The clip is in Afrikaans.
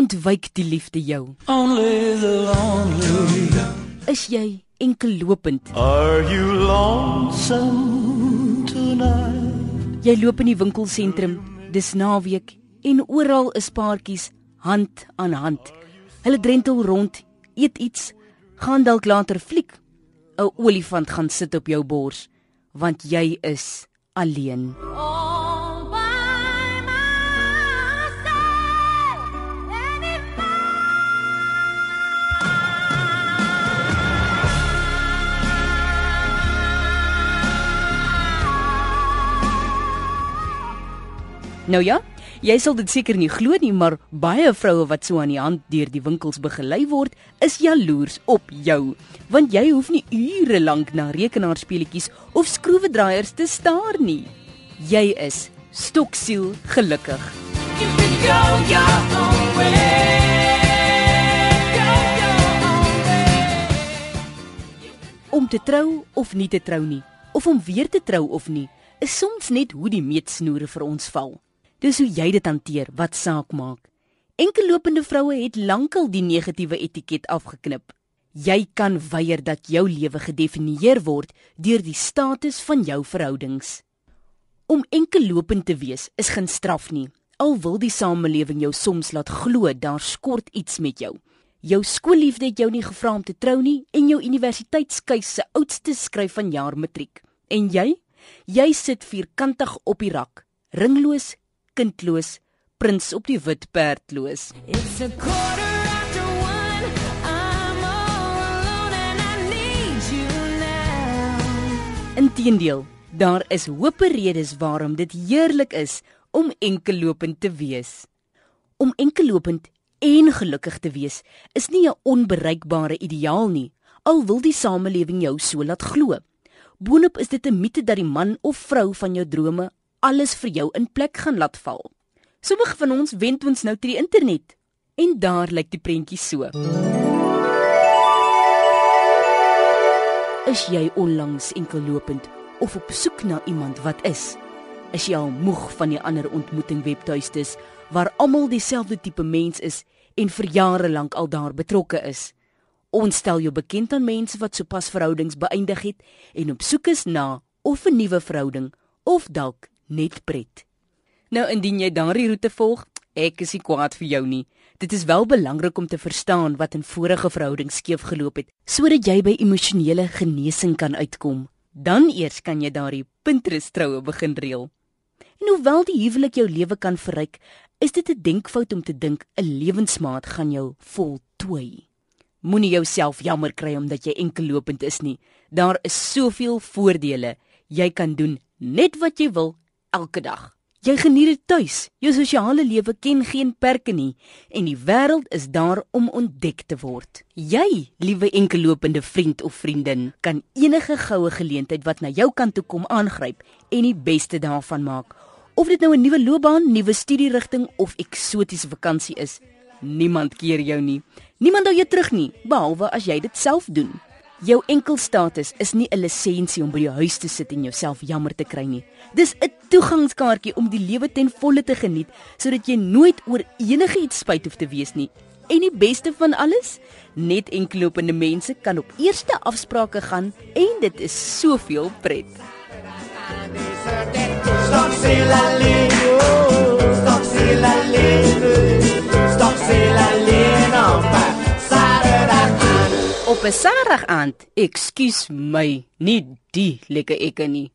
ontwyk die liefde jou? Only the lonely. Is jy enkel lopend? Are you lonesome tonight? Jy loop in die winkelsentrum, dis naweek en oral is paartjies hand aan hand. Hulle drentel rond, eet iets, gaan dalk later fliek. 'n Olifant gaan sit op jou bors want jy is alleen. All Nou ja, jy sal dit seker nie glo nie, maar baie vroue wat so aan die hand deur die winkels begelei word, is jaloers op jou, want jy hoef nie ure lank na rekenaarspeletjies of skroewedraaiers te staar nie. Jy is stoksiel gelukkig. you can go your own way. Om te trou of nie te trou nie, of om weer te trou of nie, is soms net hoe die meetsnoere vir ons val. Dis hoe jy dit hanteer wat saak maak. Enkellopende vroue het lankal die negatiewe etiket afgeknip. Jy kan weier dat jou lewe gedefinieer word deur die status van jou verhoudings. Om enkellopend te wees is geen straf nie. Al wil die samelewing jou soms laat glo daar skort iets met jou. Jou skoolliefde het jou nie gevra om te trou nie en jou universiteitskeuse se oudste skryf van jaar matriek. En jy? Jy sit vierkantig op die rak, ringloos, kindloos, prins op die wit perdloos. It's a quarter after one. I'm all alone and I need you now. Inteendeel, daar is hoop redes waarom dit heerlik is om enkellopend te wees. Om enkellopend en gelukkig te wees is nie 'n onbereikbare ideaal nie, al wil die samelewing jou so laat glo. Boonop is dit 'n mite dat die man of vrou van jou drome alles vir jou in plek gaan laat val. Sommige van ons wend ons nou ter die internet en daar lyk die prentjie so. Is jy onlangs enkellopend of op soek na iemand wat is? Is jy al moeg van die ander ontmoeting webtuistes waar almal dieselfde tipe mens is en vir jare lank al daar betrokke is? Ons stel jou bekend aan mense wat sopas verhoudings beëindig het en op soek is na of 'n nuwe verhouding of dalk net pret. Nou indien jy daardie roete volg, ek is nie kwaad vir jou nie. Dit is wel belangrik om te verstaan wat in vorige verhoudings skeef geloop het sodat jy by emosionele genesing kan uitkom. Dan eers kan jy daardie Pinterest troue begin reël. En hoewel die huwelik jou lewe kan verryk, is dit 'n denkfout om te dink 'n lewensmaat gaan jou voltooi. Moenie jouself jammer kry omdat jy enkellopend is nie. Daar is soveel voordele. Jy kan doen net wat jy wil elke dag. Jy geniet dit tuis. Jou sosiale lewe ken geen perke nie en die wêreld is daar om ontdek te word. Jy, liewe enkellopende vriend of vriendin, kan enige goue geleentheid wat na jou kant toe kom aangryp en die beste daarvan maak. Of dit nou 'n nuwe loopbaan, nuwe studierigting of eksotiese vakansie is, niemand keer jou nie. Niemand hou jou terug nie, behalwe as jy dit self doen. Jou enkelstatus is nie 'n lisensie om by die huis te sit en jouself jammer te kry nie. Dis 'n toegangskaartjie om die lewe ten volle te geniet sodat jy nooit oor enigiets spyt hoef te wees nie. En die beste van alles, net enkellopende mense kan op eerste afsprake gaan en dit is soveel pret. Stop c'est la Op 'n Saterdag aand, ekskuus my, nie die lekker ekke nie.